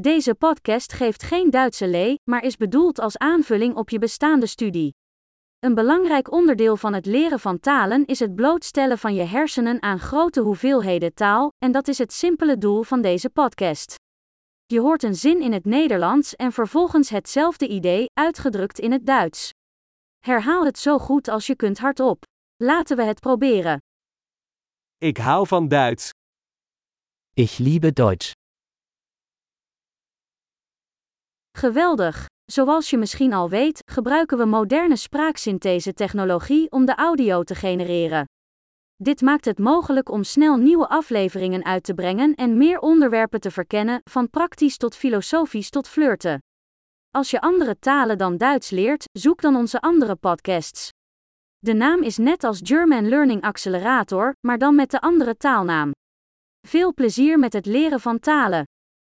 Deze podcast geeft geen Duitse lee, maar is bedoeld als aanvulling op je bestaande studie. Een belangrijk onderdeel van het leren van talen is het blootstellen van je hersenen aan grote hoeveelheden taal, en dat is het simpele doel van deze podcast. Je hoort een zin in het Nederlands en vervolgens hetzelfde idee, uitgedrukt in het Duits. Herhaal het zo goed als je kunt hardop. Laten we het proberen. Ik hou van Duits. Ich liebe Deutsch. Geweldig! Zoals je misschien al weet, gebruiken we moderne spraaksynthese-technologie om de audio te genereren. Dit maakt het mogelijk om snel nieuwe afleveringen uit te brengen en meer onderwerpen te verkennen, van praktisch tot filosofisch tot flirten. Als je andere talen dan Duits leert, zoek dan onze andere podcasts. De naam is net als German Learning Accelerator, maar dan met de andere taalnaam. Veel plezier met het leren van talen.